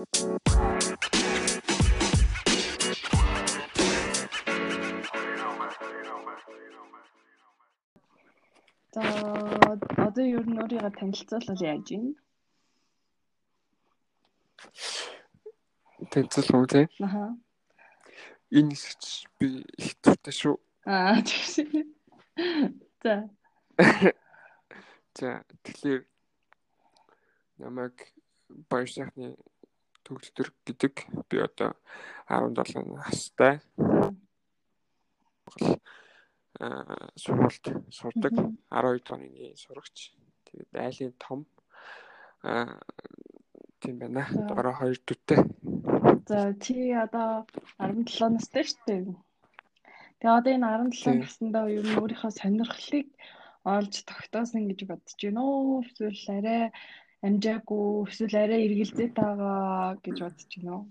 За одоо ер нь өөрийгөө танилцуулбал яаж юм? Танилцуул уу те? Аха. Энэ хэсэгч би их дуртай шүү. Аа тийм. За. За тэгэхээр намайг баяр сайхны төгөлдөр гэдэг би одоо 17 настай. Аа сургуульд сурдаг 12 оны сурагч. Тэгээд айлын том аа тийм байна. Доороо хоёр дүттэй. За чи одоо 17 настай шүү дээ. Тэгээ одоо энэ 17 наснда ер нь өөрийнхөө сонирхлыг олж тогтоосон гэж бодож байна уу? Эсвэл арай амжаагүй, эсвэл арай эргэлзээд байгаа гэж бодож байна уу?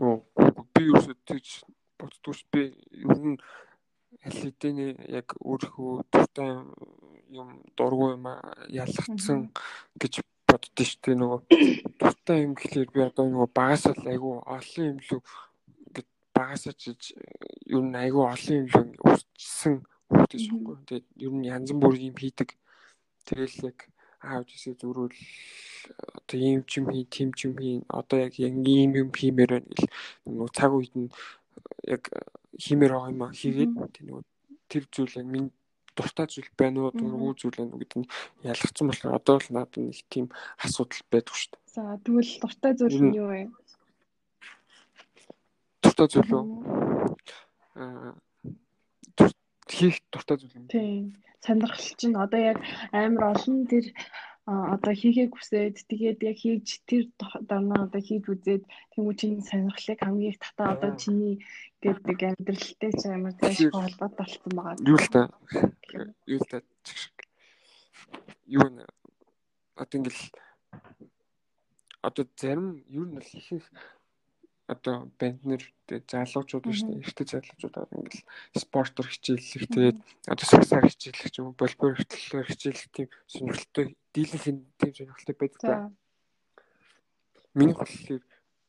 Оо би юусоо тэгж боддгоос би ер нь аль хэдийн яг өөрийнхөө дуртай юм дургу юм ялгцсан гэж боддоо шүү дээ нөгөө дуртай юм гэхлээр би одоо нөгөө багасаа л айгүй олон юм лүү гэд багасаа чиж ер нь айгүй олон юм лүү урьдчилсан хүүхдээс байхгүй тэгээд ер нь янз бүрийн юм хийдэг тэгэл яг аав жишээ зүрүүл одоо ийм ч юм хий тийм ч юм хий одоо яг ийм юм хиймээр байна гэл нөгөө цаг үед нь яг хиймээр байгаа юм а хийгээд тэр нөгөө тэр зүйл яг минь дуртай зүйл байна уу дургүй зүйл байна уу гэдэг нь ялгцсан болохоор одоо л надад нэг тийм асуудал байдаг шүү дээ. За тэгвэл дуртай зүйл нь юу вэ? Дуртай зүйл үү? Аа хийх дуртай зүйл юм. Тийм. Сонирхол чинь одоо яг амар олон тэр одоо хийхээ хүсээд тэгээд яг хийж тэр дарнаа одоо хийж үзээд тэмүүл чиний сонирхлыг хамгийн их татаа одоо чиний гэдэг амьдралтай ч амар тийш холбоотой болсон байгаа. Юу л та. Юу л та. Юу нэ одоо ингээл одоо зарим юу нь л ихэнх одоо банднер залуучууд биш үү эртний залуучууд аа ингээл спортоор хичээллэх тэгээд одоо сагсаар хичээллэх юм болбор хөтлөлөөр хичээллэх тийм сонирхолтой дийлэнх тийм сонирхолтой байдаг. Миний болохоор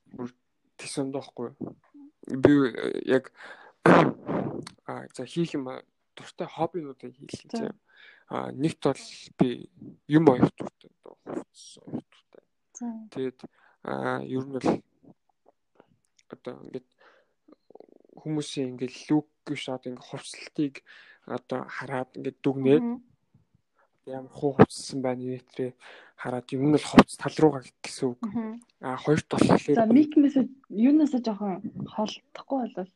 бүр тийсэн доохгүй. Би яг а за хийх юм дуртай хоббинуудыг хийлээ тийм. А нэгт бол би юм оёх дуртай. Тэгээд а ер нь бол одоо ингээд хүмүүсийн ингээд гэж одоо ингээд хувцлалтыг одоо хараад ингээд дүгнээд ямар хуу хувцсан байна нэтрээ хараад юм л хувц тал руугаа гэсэн үг. Аа хоёрт болохоор За микнээс юунаас жоохон холдохгүй болол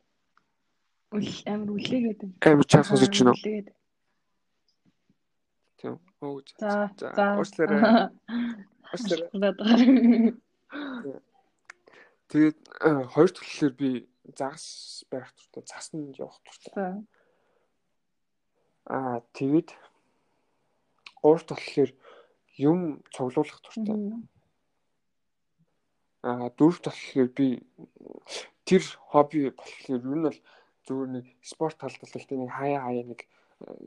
үл амар үлээгээд байна. Амар чаас сонсож байна уу? Тийм. Оо. За за. Уучлаарай. Уучлаарай. Тэгээд хоёр төлөлөөр би загас байх туртай цаснд явах туртай. Аа тэгээд гуравт болохоор юм цуглуулах туртай. Аа дөрөвт болохоор би тэр хобби болохоор юу нь бол зүгээр нэг спорт талдалтай нэг хаяа хаяа нэг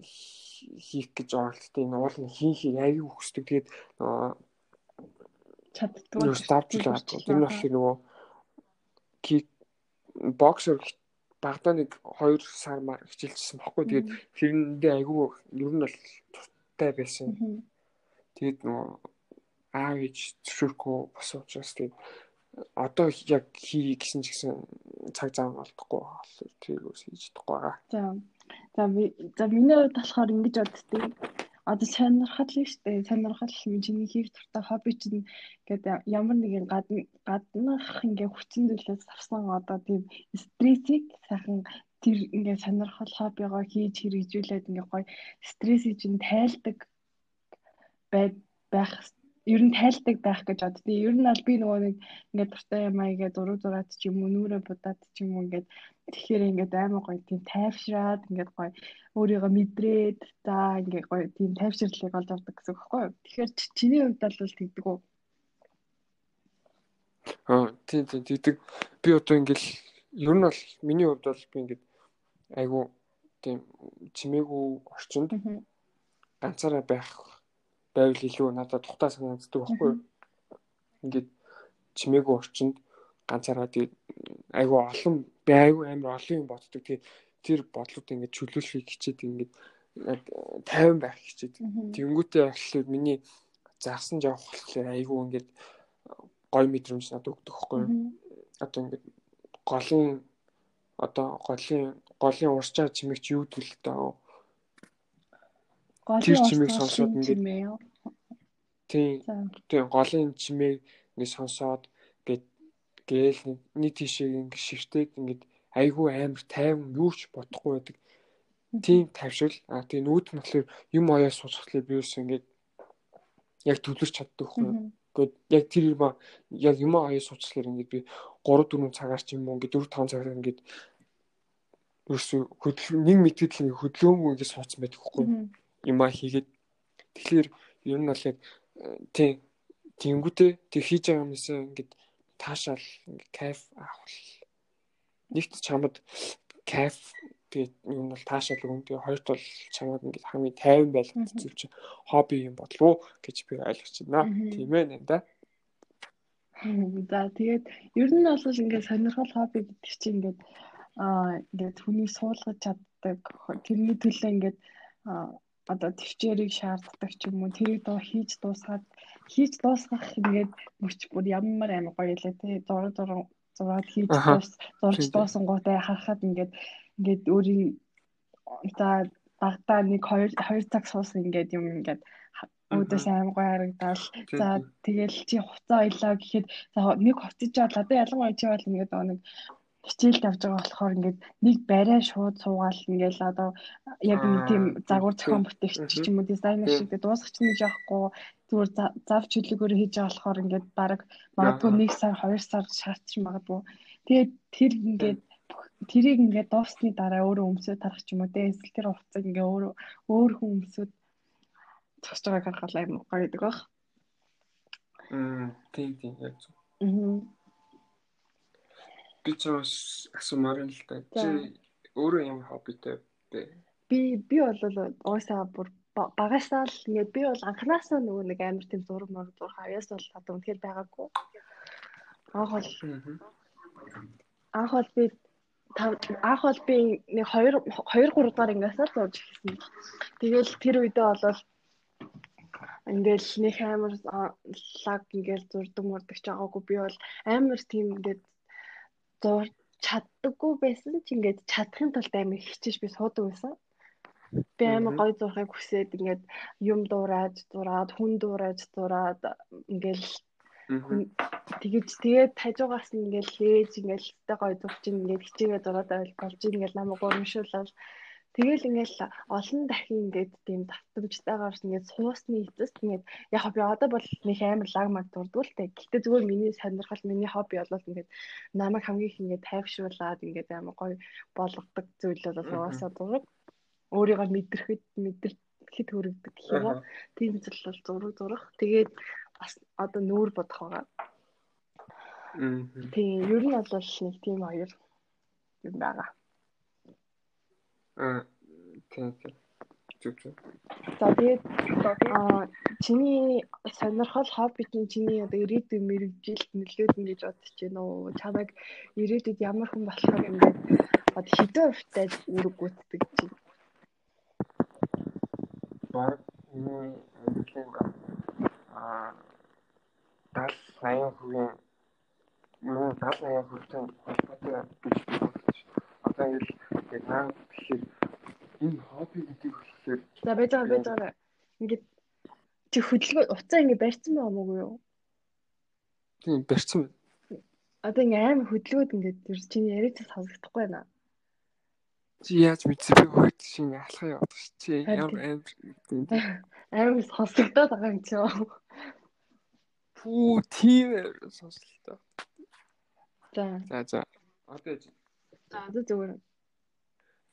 хийх гэж оролддог. Энэ уул нь хийх аяг өгсдөг. Тэгээд чаддгүй. Тэр нь болохоор нөгөө боксер багада нэг 2 сар мар хичээлжсэн баггүй. Тэгээд хэрэндээ айгүй ер нь бол туртай байсан. Тэгээд нөгөө аав ээж зөвшөөрөхгүй бас учраас тэгээд одоо яг хий гэсэн ч гэсэн цаг зав олдохгүй болохоор тэргөөс хийж чадахгүй байгаа. За. За за миний хувьд болохоор ингэж боддتي одоо сонирхол нь шүү дээ. Сонирхол миний хийх дуртай хобби чинь ингээд ямар нэгэн гадна гаднах ингээд хүчин зүйлээс авсан одоо тийм стрессийг сайхан тэр ингээд сонирхол хоббигоо хийж хэрэгжүүлээд ингээд гоё стрессийг чинь тайлдаг байх ер нь тайлдаг байх гэж боддیں۔ Ер нь аль би нөгөө нэг ингээд дуртай юм аа ингээд зураг зураад ч юм уу нүрэ будаад ч юм уу ингээд тэгэхээр ингээд аймаг гоё тийм тайвшраад ингээд гоё өөрийгөө мэдрээд за ингээд гоё тийм тайвширлыг олж авдаг гэсэн үг байхгүй юу? Тэгэхээр чиний хувьд бол тэгдэг үү? Аа тийм тийм тэгдэг. Би одоо ингээд ер нь бол миний хувьд бол би ингээд айгу тийм чимээгүй орчинд ганцаараа байх байвал илүү надад тухтай санагддаг байхгүй юу? ингээд чимээгүй орчинд ганцаараа тэгээд айгүй олон би айгүй амар олон юм боддог. Тэгээд тэр бодлууд ингээд чөлөөлөхийг хичээд ингээд 50 байх хичээд. Тэнгүүтээ болохоор миний заасан жоох болохоор айгүй ингээд гой мэдрэмж надад өгдөг хгүй. Одоо ингээд голын одоо голын голын урсчаа чимэгч юу төлөлтэй аа. Тэр чимээг сонсоод ингээд Тийм. Тийм голын чимээг ингээд сонсоод гээл нэг тийшээ ингээд шивтээд ингээд айгүй амар тайван юу ч бодохгүй байдаг. Тийм тавшил. А тийм нүүд нь болохоор юм аяа суусахлаа би юус ингээд яг төлөрч чаддаг байхгүй. Гэхдээ яг тэр юм яг юм аяа суусахлаа ингээд би 3 4 цагаар ч юм уу ингээд 4 5 цагаар ингээд ерөөсөө хөдөл нэг мэдгэд л хөдлөөгүй ингээд суудсан байдаг байхгүй. Юм аа хийгээд тэгэхээр ер нь бол яг тийм тэнгүүтээ тэг хийж байгаа юмнаас ингээд таашаал кайф авах нэгт чамд кайф тэгээд юм бол таашаал өгөн тэгээд хоёрт бол чамд ингээд хамгийн тайван байлгах зүйл чинь хобби юм болов уу гэж би ойлгож байна. Тийм ээ нэ да. За тэгээд ер нь бол ингээд сонирхол хобби гэдэг чинь ингээд аа ингээд хүний суулгаж чаддаг тэрний төлөө ингээд одоо төвчээрийг шаарддаг ч юм уу тэрийг доо хийж дуусгаад хийж дуусгах ингээд мөч бүр ямар амар гоё лээ тий зураг зураг зураад хийж дуус зурж дуусан гоотой харахад ингээд ингээд өөрийн за багтаа нэг 2 2 цаг суусан ингээд юм ингээд өөдөөс аим гоё харагдал. За тэгэл чи хуцаа ойлоо гэхэд за нэг хувцаж жаад одоо ялангуяа чи бол ингээд нэг хичээлд явж байгаа болохоор ингээд нэг барай шууд суугаал ингээл одоо яг нэг тийм загвар зохион бүтээгч ч юм уу дизайнер шиг дуусгач нэг яахгүй зүгээр зав чөлөөгөөр хийж байгаа болохоор ингээд баг магадгүй 1 сар 2 сар шаардчих магадгүй. Тэгээд тэр ингээд тэрийг ингээд дуусны дараа өөрөө өмсөд тарах ч юм уу те эсвэл тэр хувцас ингээд өөрөө өөр хүн өмсөд зогсож байгааг харахад амар гоё гэдэг баг. Мм тийм тийм яг зөв. Аа би ч бас асуумаар л да. Чи өөрөө юм хоббитэй бэ? Би би бол уусаа бүр багасаа л ингээд би бол анханасаа нөгөө нэг амар тийм зураг мөр зурх аяас бол одоо үнэхээр байгаагүй. Анх бол анх бол би анх бол би нэг 2 2 3 дахь ангиасаа зурж эхэлсэн. Тэгэл тэр үедээ болол ингээл нэг амар лаг ингээл зурдаг мурдаг ч байгаагүй би бол амар тийм ингээд зурж чаддаггүй байсан ч ингээд чадахын тулд амар хичээж би суудаг байсан. Би амар гоё зурхыг хүсээд ингээд юм дуурайж зураад хүн дуурайж зураад ингээл тэгэж тэгээд тажуугаас нь ингээл лээж ингээл тэ гоё зурч ингээд хичээгээ зураад болж ингээл намайг урамшуулаад Тэгэл ингээл олон дахин ингээд тийм давтамжтайгаар ингээд суусны эцэст ингээд яг би одоо бол нэг амар лаг маг дурдгүй л дээ. Гэтэ зүгээр миний сонирхол миний хобби болол ингээд намайг хамгийн их ингээд тайвшруулад ингээд амар гоё болгодог зүйл бол угаасаа дураг. Өөрийгөө мэдрэхэд мэдрэхэд хүрэгдэг гэх юм уу. Тийм зүйл бол зураг зурах. Тэгээд бас одоо нүүр бодох байгаа. Тийм ер нь бол нэг тийм хоёр юм байгаа. Аа тийм тийм. Зүг зүг. За тэгээд аа чиний сонирхол хоббит нь чиний одоо ирээдүйн мэрэгжилд нөлөөлнө гэж бодож байна уу? Чамайг ирээдүйд ямар хүн болохыг ингээд одоо хэдэн хувьтай үүрэг гүйцэтгэж чинь? Баг миний амьдралын аа 70 80 хувийн мөн 70 80 хувьтай холбоотой гэж бодож одоо ингээд наад тэгэхээр энэ хобби гэдэг болохоор за байж байгаа байж байгаа. Ингээд чи хөдөлгөөн уцаа ингээд барьсан байгаа мó юу? Тийм барьсан байна. Одоо ингээд амар хөдөлгөөд ингээд тэр чиний яриад сонсохдохгүй байна. Чи яаж мэдсэн би хөөд шин алхах яваад чи ямар амар амар сонсогдоод байгаа юм чи Пүү тийм сонслоо. За. За за. Одоо За зүгээр.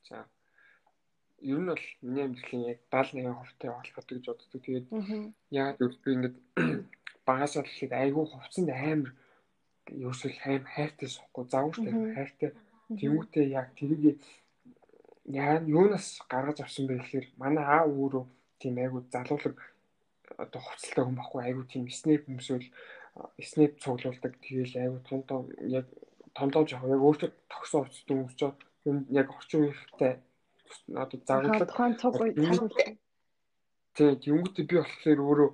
За. Ер нь бол миний амьдралын яг 71 хувьтай холбоотой гэж боддог. Тэгээд яагаад гэвэл би ингээд багасаа л ихэд айгүй хувцсанд амар ерөөсөл хайм хайртай сухгүй заавартай хайртай. Тэмүүтээ яг тэрийг яа юунаас гаргаж авсан бэ гэхээр манай аа өөрөө тийм айгүй залуулаг одоо хувцалтай хүн баггүй айгүй тийм снэп хүмүүсөл снэп цуглуулдаг. Тэгээл аюу том том яг том том жоо яг өөртөө тогсон хувцас дүнсч энэ яг орчин үеийнхтэй одоо загварлаг тухайн цуг цаг үе. Тэгээ тэнгуүтээ би болохоор өөрөө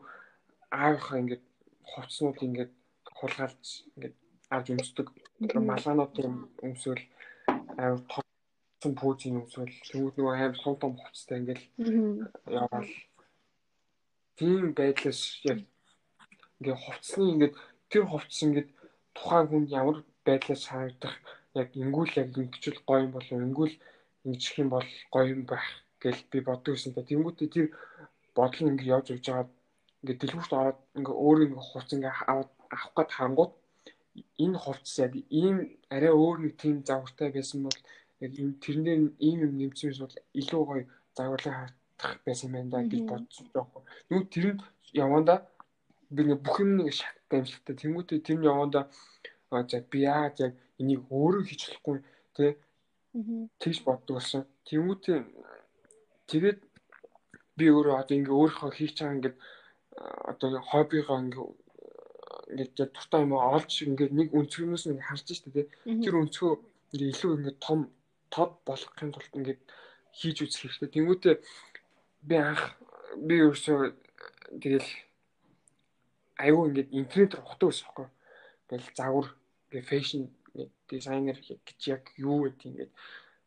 аавынхаа ингээд хувцснууд ингээд хулгайлж ингээд авч өмсдөг. Малгаанууд өмсвөл аюу том пүүжийн өмсвөл тэнгуүт нөгөө аим том том хувцастай ингээд яваал. Тийм байдлаас яг ингээ хувцсны ингээд тэр хувцс ингээд тухайн хүнд ямар байдлаас харагдах яг ингүүл яг ингэчүүл гоё юм болов ингүүл ингэчих юм бол гоё юм байх гэж би боддог гэсэн та тэнгуүтээ тэр бодол нь ингээ явж явж байгаа ингээ дэлгүүрт ороод ингээ өөрөө ингээ хувц ингээ авах гээд хангууд энэ хувцс яг ийм арай өөр нэг тийм завгартай байсан бол яг тэрнээ ийм юм нэмсэн бол илүү гоё загварлаа хатах байсан юм байна гэж бодсон жоохон. Нүг тэр нь яванда би нэг бүх юм нэг шаттай юм шигтэй. Тэнгүүтээ тэр нь яванда за би яа яг энийг өөрөө хийж болохгүй тий тэгж боддог болсон. Тэнгүүтээ тэгээд би өөрөө одоо ингээ өөрийнхөө хийж байгаа ингээд одоо хоббигоо ингээ ингээд яг дуртай юм олж ингээд нэг өнцгөөс нь харж штэ тий тэр өнцгөө ингээ илүү ингээ том тод болохын тулд ингээд хийж үзэх хэрэгтэй. Тэнгүүтээ би анх би өөрсөө тэгэл аюу ингээд интернет руу хотоо байсан байхгүй. Тэгэл загвар ингээ фэшн дизайнер гэж яг юу гэдэг ингээд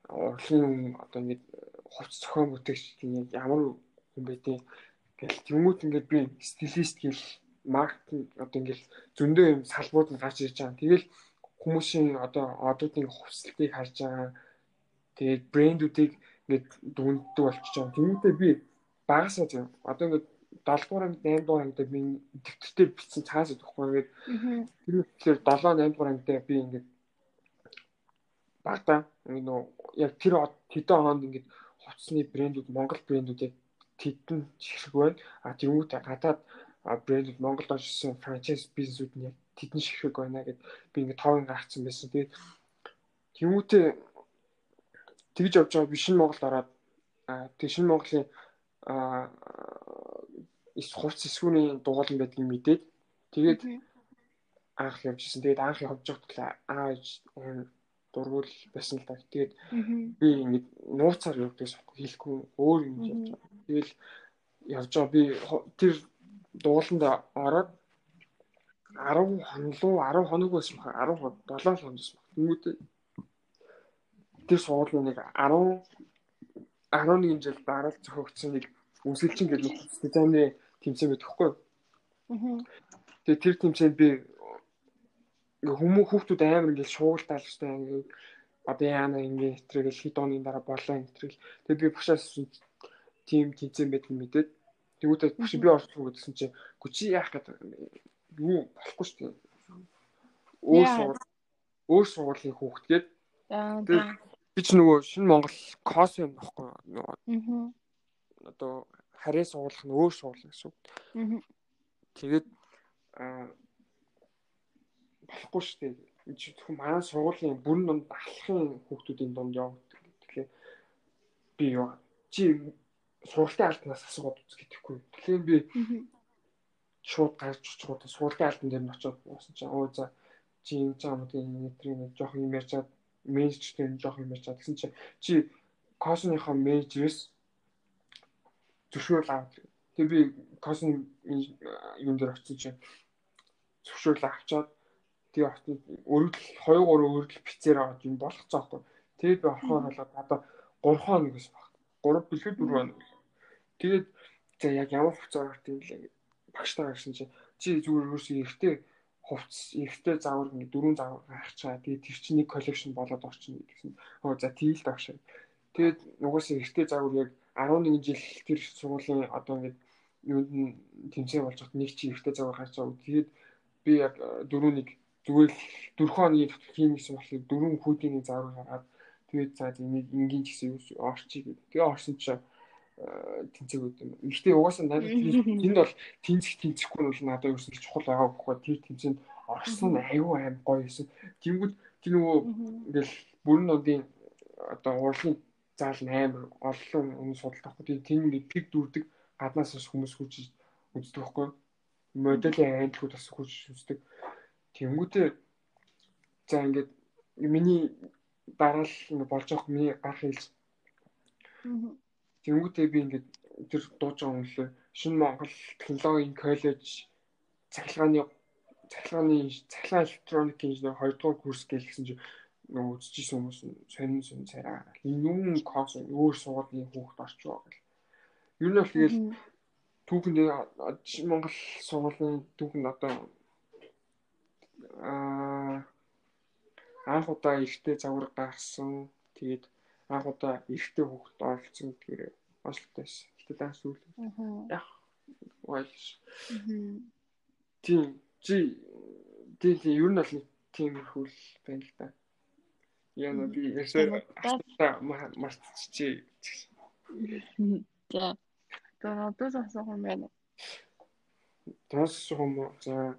урлагийн одоо ингээд хувц зохион бүтээгч тийм ямар юм бэ тийм гэл тэмүүд ингээд би стилист гэл маркетинг одоо ингээд зөндөө юм салбарууд нь гарч ирж байгаа. Тэгэл хүмүүсийн одоо одуудын хувцлтыг харж байгаа. Тэгээд брэндүүдийг ингээд дүнддэг болчихж байгаа. Тэмүүдээ би багасаа тийм одоо ингээд 7 дугаар анги 8 дугаар ангид би төвтөртэй бичсэн цаас өгөхгүй ингээд тэр тэгэхээр 7 8 дугаар ангид би ингээд багтаа нөө яг тэр хэдэн хонд ингээд хувцсны брэндүүд Монгол брэндүүд яг тэдэн шиг байна. А тэрүүт гадаад брэндүүд Монголд орсон франчайз бизнесүүд нь яг тэдэн шиг байна гэд би ингээд тоог гаргацсан байсан. Тэгээд тэрүүтээ тэгж явж байгаа би шинэ Монголд ороод тэг шинэ Монголын а хувц эсвүүний дугуулan байдгийг мэдээд тэгээд анх явжсэн. Тэгээд анх явж байхдаа ааж дургуул байсан л да. Тэгээд би ингэж нууцаар явдагс хэлэхгүй өөр юм явж байгаа. Тэгэл явж байгаа би тэр дууланд ороод 10 хоног 10 хоног байсан баг 10 7 хоног байсан баг. Тэмүүтэй тэр суулны нэг 10 11 жил дараал зохиогдсон нэг үсгэлчин гэж дизайны тэмцээн байдаг хгүй. Тэгээ тэр тэмцээнд би хүмүүс хүүхдүүд амар ингээл шуугалтаал штэ ингээд одоо яана ингээд хэтрэгэл хэд оны дараа болоо хэтрэгэл тэгээ би бушаас тим тэнцэн байд нь мэдээд тэгвэл буш би орсон гэсэн чинь гүчи яах гэдэг юу болохгүй штэ өөр суул өөр суулын хүүхдгээд би ч нөгөө шинэ Монгол кос юм баггүй нөгөө одоо харьяа суулгах нь өөр суул гэсэн. Тэгээд аа болохгүй шүү дээ. Энд зөвхөн манай сургуулийн бүрэн донд алхахын хүүхдүүдийн донд явагддаг. Тэгэхээр би юу чи сургалтын албанаас асуугаад үз гэдэхгүй. Тэгэхээр би шууд гарч очиход сургалтын албан дээр нь очиод уусан чинь өө за чи энэ замуудын нэтрийн жоох юм ярьчаад менежертэй жоох юм ярьчаад гэсэн чи чи косныхоо менежерээс зөвшөөрөл аваад тэгээ би косны юм дээр очиж чинь зөвшөөрөл авчаад Тэгээ очсон өргөдөл 2 3 өргөдөл бицээр аваад юм болох цаахгүй. Тэгээд би орхоор болоод одоо 3 хоног гэсэн баг. 3 бэлгүй 4 хоног. Тэгээд за яг ямар хугацаа гарт юм лээ. Багштай гарсан чинь чи зүгээр өөрсөө эртээ хувцс эртээ заавар ингэ дөрөв заавар гарах чаа. Тэгээд тэр чинь нэг коллекшн болоод орчихно гэсэн. Оо за тийл дагшаа. Тэгээд угаасаа эртээ заавар яг 11 жил тэр сургуулийн одоо ингэ юунд нь тэмцээн болж хат нэг чи эртээ заавар гарч байгаа. Тэгээд би яг дөрөв нэг зүгээр л дөрвөн хоногийн тийм гэсэн болохоор дөрвөн хүүдийн заавар гаргаад тэгээд за энийг энгийн ч гэсэн орчих гэдэг. Тэгээ орсон чинь тэнцэг үүд юм. Гэхдээ угаасаа надад тэнд бол тэнцэх тэнцэхгүй нь бол надад ерөөсөө чухал байгаа байхгүй. Тэр тэнцэнд орсон аюу аим гоё байсан. Тэнгүүд тэр нөгөө ингээл бүрэн нодын одоо урлагийн заал 8 олон өмнө судалт авахгүй. Тийм пик дүрдэг гаднаас хүмүүс хурж үздэг байхгүй. моделийн айлтгууд бас хүч үздэг. Тэнгүүтээ за ингээд миний дараал болж байгаа миний гарах хэлж. Тэнгүүтээ би ингээд тэр дууж байгаа юм лээ. Шинэ Монгол технологийн коллеж цахилгааны цахилгааны цахилгаан электроник инженер 2 дугаар курс гэлсэн чинь нөгөө үзчихсэн хүмүүс сонин сонин цараа. Юм кос өөр сургуулийн хүүхд орчвоо гэл. Ер нь бол тэгэл түүхэнд Монгол сургуулийн түүхэнд одоо аа анх удаа ихтэй загвар гаргасан. Тэгээд анх удаа ихтэй хүүхд оролцсон гэхээр ослтойс. Гэтэ даas үл. Яг вайс. Тийм чи тийм ер нь бол тийм хөл байна л да. Яна би ясаа мартчихжээ. За. Тэр одоо асуух юм байна. Тас уу? За.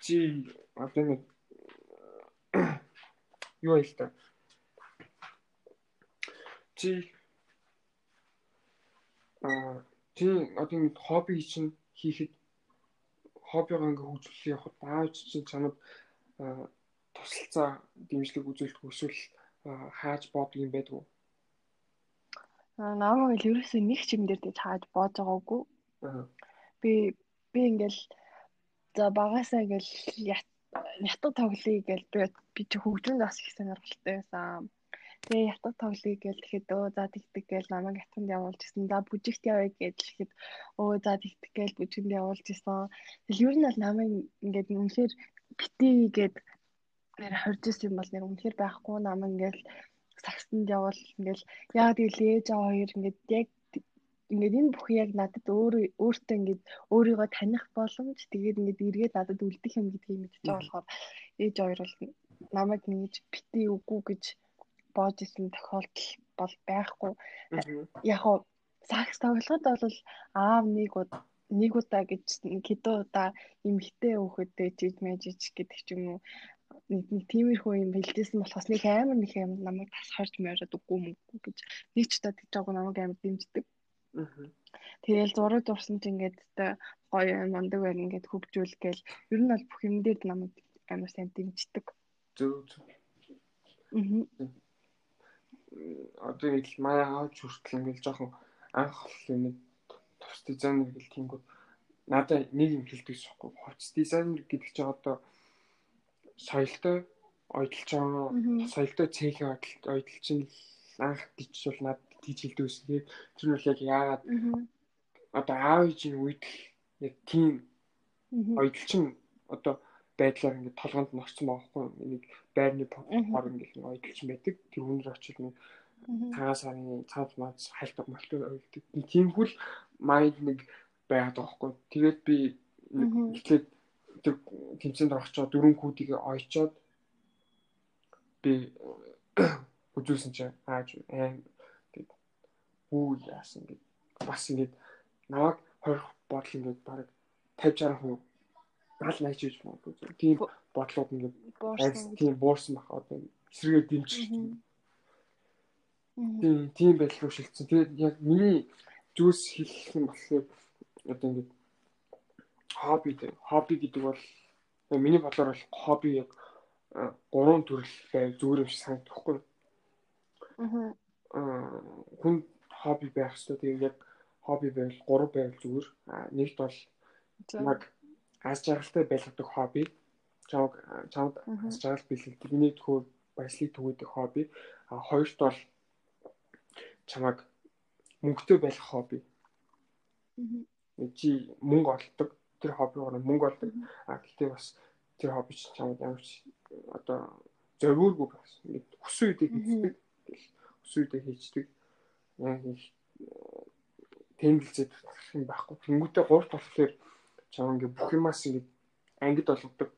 Чи одоо юу ял та? Чи а чи одоо нэг хобби чинь хийхэд хоббигоо ингээ хөгжүүлэх явахад аавч чинь чамд тусалцаа дэмжлэг үзүүлэх эсвэл хааж боддог юм байдгүй. Аа намайг л ерөөсөө нэг ч юм дээр дэж хааж боож байгаагүй. Би би ингээл за багасаа ингээл ятг тоглоё гэж би би чи хөгжмөнд бас их сонирхолтой байсан. Тэгээ ятг тоглоё гэж тэгэхэд өө за тэгдэг гэж намайг ятганд явуулж ирсэн. За бүжигт явъя гэж тэгэхэд өө за тэгдэг гэж бүжигэнд явуулж ирсэн. Тэгэл ер нь бол намайг ингээд үнэхээр битээ гээд нэр хорж исэн юм бол нэр үнэхээр байхгүй. Намайг ингээд сагсанд явал ингээд яа тэгэл ээж аваа хоёр ингээд яг ингээд энэ бүх яг надад өөрөө өөртөө ингээд өөрийгөө таних боломж тэгээд ингээд эргээд надад үлдэх юм гэдгийг мэдчихэж байгаа болохоор ээж хоёр бол намайг ингэж битээ үгүй гэж боож исэн тохиолдол бол байхгүй. Яг нь сакс тоглоход бол аав нэг удаа нэг удаа гэж хэдэн удаа эмхтэй өөхөдөө жиж мэжиж гэдэг ч юм уу нэг нэг тиймэрхүү юм бэлдээсэн болохоос нэг амар нэг юм намайг бас харж мөрөд үгүй мөнгө гэж нэг ч удаа тэгж байгаа намайг амар дэмждэг. Тэгэл зураг зурсан ч ингээд гоё мундаг байна ингээд хөгжүүл гээл ер нь бол бүх юм дээр намайг амар сайн дэмждэг. Зөв зөв. Аа. Одоо így маяа авч хүртэл ингээд жоохон анх нэг тус дизайнер гэл тиймгүүд надад нэг юм хэлдэг шохгүй. Хоц дизайнер гэдэг чинь одоо соёлтой ойдолж байгаа. Соёлтой цэхийн ойдол чинь анх тийч бол надад тийч хэлдэг ус. Тэгээд тэр нь бол яг яагаад одоо аав ээжийн үед яг тийм ойдол чинь одоо байдлаар ингээд толгонд норцсон байгаа хгүй нэг байрны бор ингээд ойдолч байдаг. Тэр хүнээр очил нэг цагаан сарын цаад маац хайлтг молтой ойддаг тийм хүл майнд нэг байгаад байгаа хгүй тэгээд би эхлээд тэр тэмцээнд орохчоо дөрөв күүдийг ойчоод би үзүүлсэн чинь ааж аим үү яасан гэд. Бас ингээд наваг хорих бодол ингээд баг 50 60% гал найч гэж магадгүй тийм бодлууд ингээд тийм буурсан бах одоо эсрэгээр дэмжиж тийм тийм байдал руу шилжсэн. Тэгээд яг миний зүйлс хэлэх юм болохоор одоо ингээд хобби хобби гэдэг бол миний бодлоор бол хобби яг гурван төрөл зүгээр юм шиг санагдахгүй. Аа хүн хобби байх хэрэгтэй. Тэгээд яг хобби байвал гурав байвал зүгээр. Нэгт бол яг аз жаргалтай байлгадаг хобби. Чамд чамд аз жаргал бэлгэлдэг. Миний төхөөр баяслыг түгээдэг хобби. А хоёрт бол чамаг мөнгөтэй байх хобби. Чи мөнгө олдог. Тэр хоббигоор мөнгө олдог. А гэхдээ бас тэр хобби ч чамд ямар ч одоо зориулгүй байсан. Хүсэн үедээ хийдэг. Хүсэн үедээ хийдэг яг их тэмдэглэжээд болох юм байхгүй. Тэнгүүтээ гурт болохоор чам ингээ бүх юмас ингээ ангид болгодог.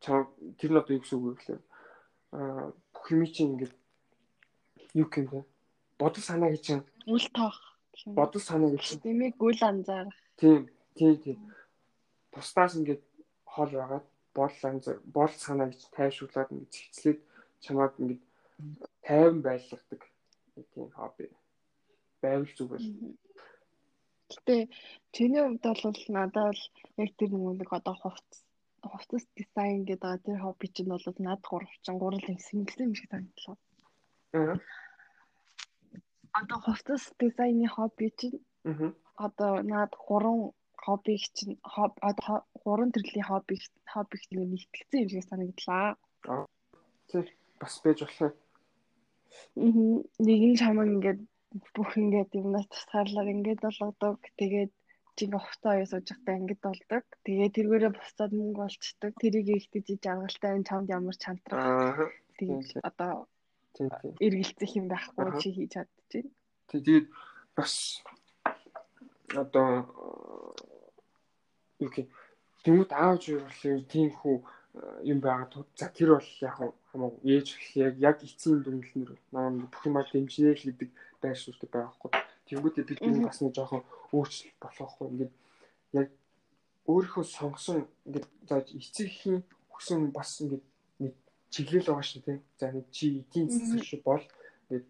Чам тэр нь одоо юу гэсэн үг вэ гэхээр аа бүх юм чинь ингээ юу юм бэ? Бодол санаа гэж чинь үл тоох. Бодол санаа гэж. Тэмийг үл анзаарах. Тийм, тийм, тийм. Бусдаас ингээ хол байгаад анзаар, бодол санаа гэж тайшруулад ингээ зэгцлээд чамаад ингээ тайван байлгадаг тийм хобби байвал зүгээр. Гэтэ чиний хувьд бол надад бол яг тэр нэг одоо хувцс хувцас дизайн гэдэг байгаа тэр хобби чинь бол над гурвчин гурал юм сэнгсэн юм шиг санагдлаа. Аа. Одоо хувцас дизайны хобби чинь Аа. Одоо над гурван хоббиг чинь одоо гурван төрлийн хобби хоббиг нэг нэгтгэсэн юм шиг санагдлаа. Тэр бас байж болох. Мм нэг нь чамаа ингээд бүх ингээд юмнаас тусгаарлаар ингээд болгодог. Тэгээд чинь хувцас оёо сууж байхдаа ингээд болдог. Тэгээд тэргээрээ бусдад мөнгө олцдог. Тэрийг ихтэй жиж аргалтай энэ чамд ямар чантрах. Аа. Тэгээд одоо эргэлзэх юм байхгүй чи хийж чадчихэв. Тэгээд бас одоо юу гэх тэмүүд аавч юу тийм хүү юм байгаа. За тэр бол яг хамаагүй ээж яг яг эцсийн дүнлэнэр намайг бүх юмар дэмжээ л гэдэг байр суурьтай байгаа хгүй. Тэнгүүдээ бид энэ бас нэг жоохон өөрчлөлт болохгүй. Ингээд яг өөрийнхөө сонгосон ингээд за эцэгхийн хүсэн бас ингээд нэг чиглэл байгаа шүү дээ. За нэг чи эдийн засаг шүү бол ингээд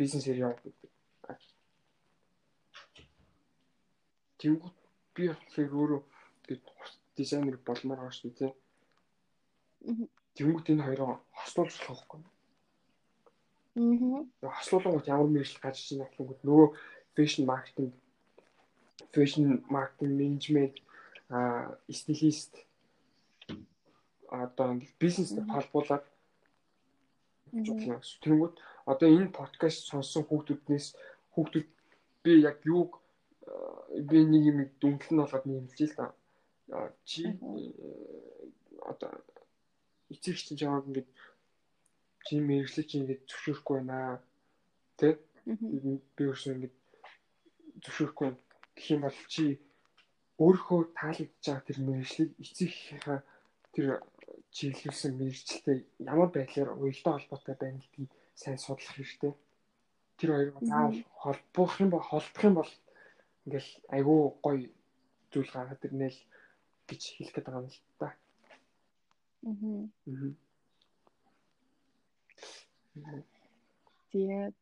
бизнесээр явах гэдэг. Тэнгүүд би болохоор өөрөө ингээд дизайнер болмоор байгаа шүү дээ. Тэнгүүд энэ хоёроо хослуулж болох байхгүй. Аа. хослуулгууд ямар мэрэгжил гарч иж байгаа гэвэл нөгөө фэшн маркетинг фэшн маркетинг менежмент а стилист одоо бизнестэй холбуулаад. Тэнгүүд одоо энэ подкаст сонссон хүүхдүүднээс хүүхдүүд би яг юуг би нэг юм дүнлэн болоод нэмэлж л та. Чи одоо эцэг чинь жаагаад ингээд чи мэрэгчлэг чи ингээд зөвшөөрөхгүй байна. Тэ? Би өөрсөө ингээд зөвшөөрөхгүй гэх юм бол чи өөрийнхөө таалагдж байгаа тэр мэрэгчлийг эцэгийнхээ тэр чиглүүлсэн мэрэгчлээ ямар байдлаар уялдаа холбоотой байна гэдгийг сайн судлах хэрэгтэй. Тэр хоёрыг заавал холбох юм бол холдох юм бол ингээл айгүй гоё зүйл гаргаад ирнэ л гэж хэлэх гээд байгаа юм л та. Аа. Тэгээд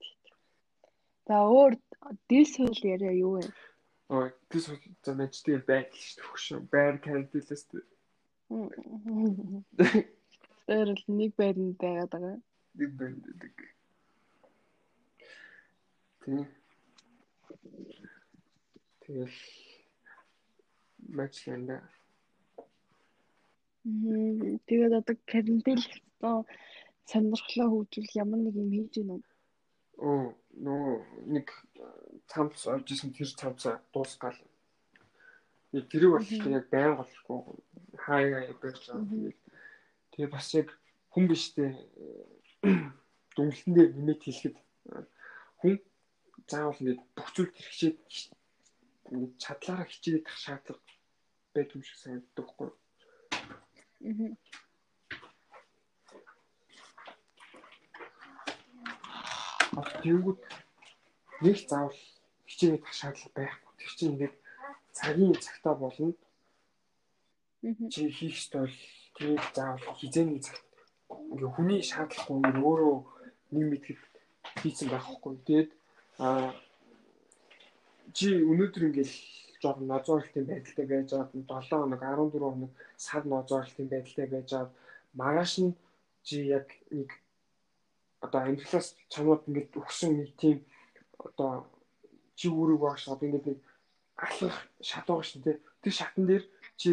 за өөр дил суул яриа юу вэ? Ой, дил суул за мэддэг байдал шүү дээ. Хөшөө байр карантинлээс Тэр л нэг байранд байгаад байгаа. Нэг байранд байдаг. Тэг. Тэгэл мэчлэнда. Мм тэгээд одоо карантин л сонирхлоо хөгжүүл ямар нэг юм хийж гинэ үү? Оо, нөө нэг цамц исэн тэр цамцаа дуусгаал. Тэрийг бол яг байн болохгүй хаяа байж байгаа. Тэгээ бас яг хүн биштэй дүнлэндээ нэмээд хэлэхэд хүн заавал ингэ бүх зүйл хэрэгчээд ингэ чадлаараа хичээдэг шаардлага байдаг юм шиг санагддаг юу? Аа Тэнгүүд нэг заавал хичээгээд ах шаардлага байхгүй. Тэр чинь ингээд цагийн цагтаа болно. Чи хийх ёстой бол тэрийг заавал хизээний цагт ингээ хүний шаардлагагүй өөрөө нэг мэдэхэд хийцэн байхгүй. Тэгээд аа чи өнөөдөр ингээл жоохон нозоолтын байдалтай байж байгаа 7 хоног 14 хоног сар нозоолтын байдалтай байж байгаа маргааш нь чи яг нэг одоо амьдралаас чамд ингээд өгсөн нэг тийм одоо чи үүрэг багш одоо ингээд нэг алхах шат байгаа шүү дээ. Тэр шатан дээр чи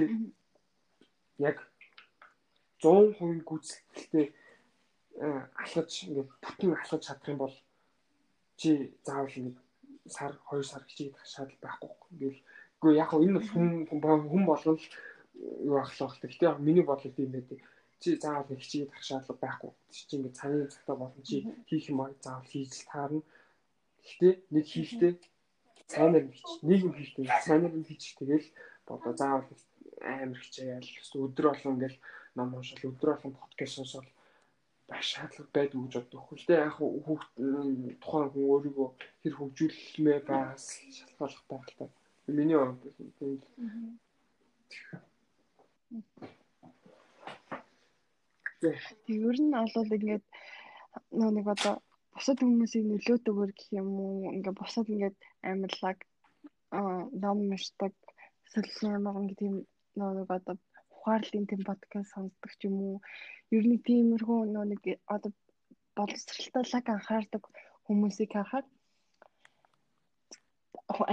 яг 100% гүйцэтгэлтэй алхаж ингээд бүтэн алхаж чадах юм бол чи заавал нэг сар 2 сар хичээж шаардлага байхгүй. Ингээл үгүй яг энэ бол хүн хүн болгон юу ахлах. Гэхдээ миний бодлол тийм байдаг чи заавал нэг хичээд ах шаардлага байхгүй. Чи ингээд цагийн цагтаа болон чи хийх юм аа заавал хийж л таарна. Гэхдээ нэг хийхдээ сайнаар хич. Нэг юм хийхдээ сайнаар хич тэгэл бодоо заавал амар хичээгээл өдөр болгон ингээл ном уншил өдөр болгон подкаст сонсоод байх шаардлага байдаг гэж боддог. Гэхдээ яг хүүхд тухайн хүн өөрийгөө хэр хөгжүүлмээ байх л та. Миний хувьд тийм Тэг ер нь олвол ингээд нэг одоо бусад хүмүүсийг нөлөөдөөр гэх юм уу ингээд бусад ингээд амьдлаг ном уншдаг эсвэл ямар нэг тийм нэг одоо ухаарлын тийм подкаст сонсдог ч юм уу ер нь тиймэрхүү нэг одоо боловсралтай лаг анхаардаг хүмүүсийг харахад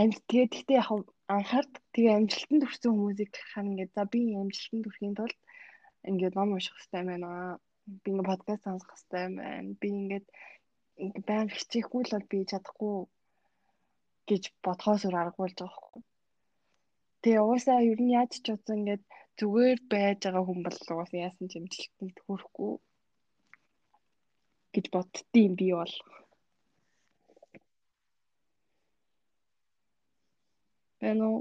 амт тэгээд гэхдээ яг анхаард тэгээ амжилтанд хүрсэн хүмүүсийг харахаар ингээд за би амжилтанд хүрэхийн тулд ингээд ном унших хэрэгтэй байна. Би ингээд подкаст сонсох хэрэгтэй байна. Би ингээд баян хичээхгүй л бол би чадахгүй гэж бодхоос өөр аргагүй болж байгаа байхгүй. Тэгээ угаасаа ер нь яаж ч утсан ингээд зүгээр байж байгаа хүн бол угаасаа яасан ч амжилтанд хүрэхгүй гэж боддtiin би бол. Уу?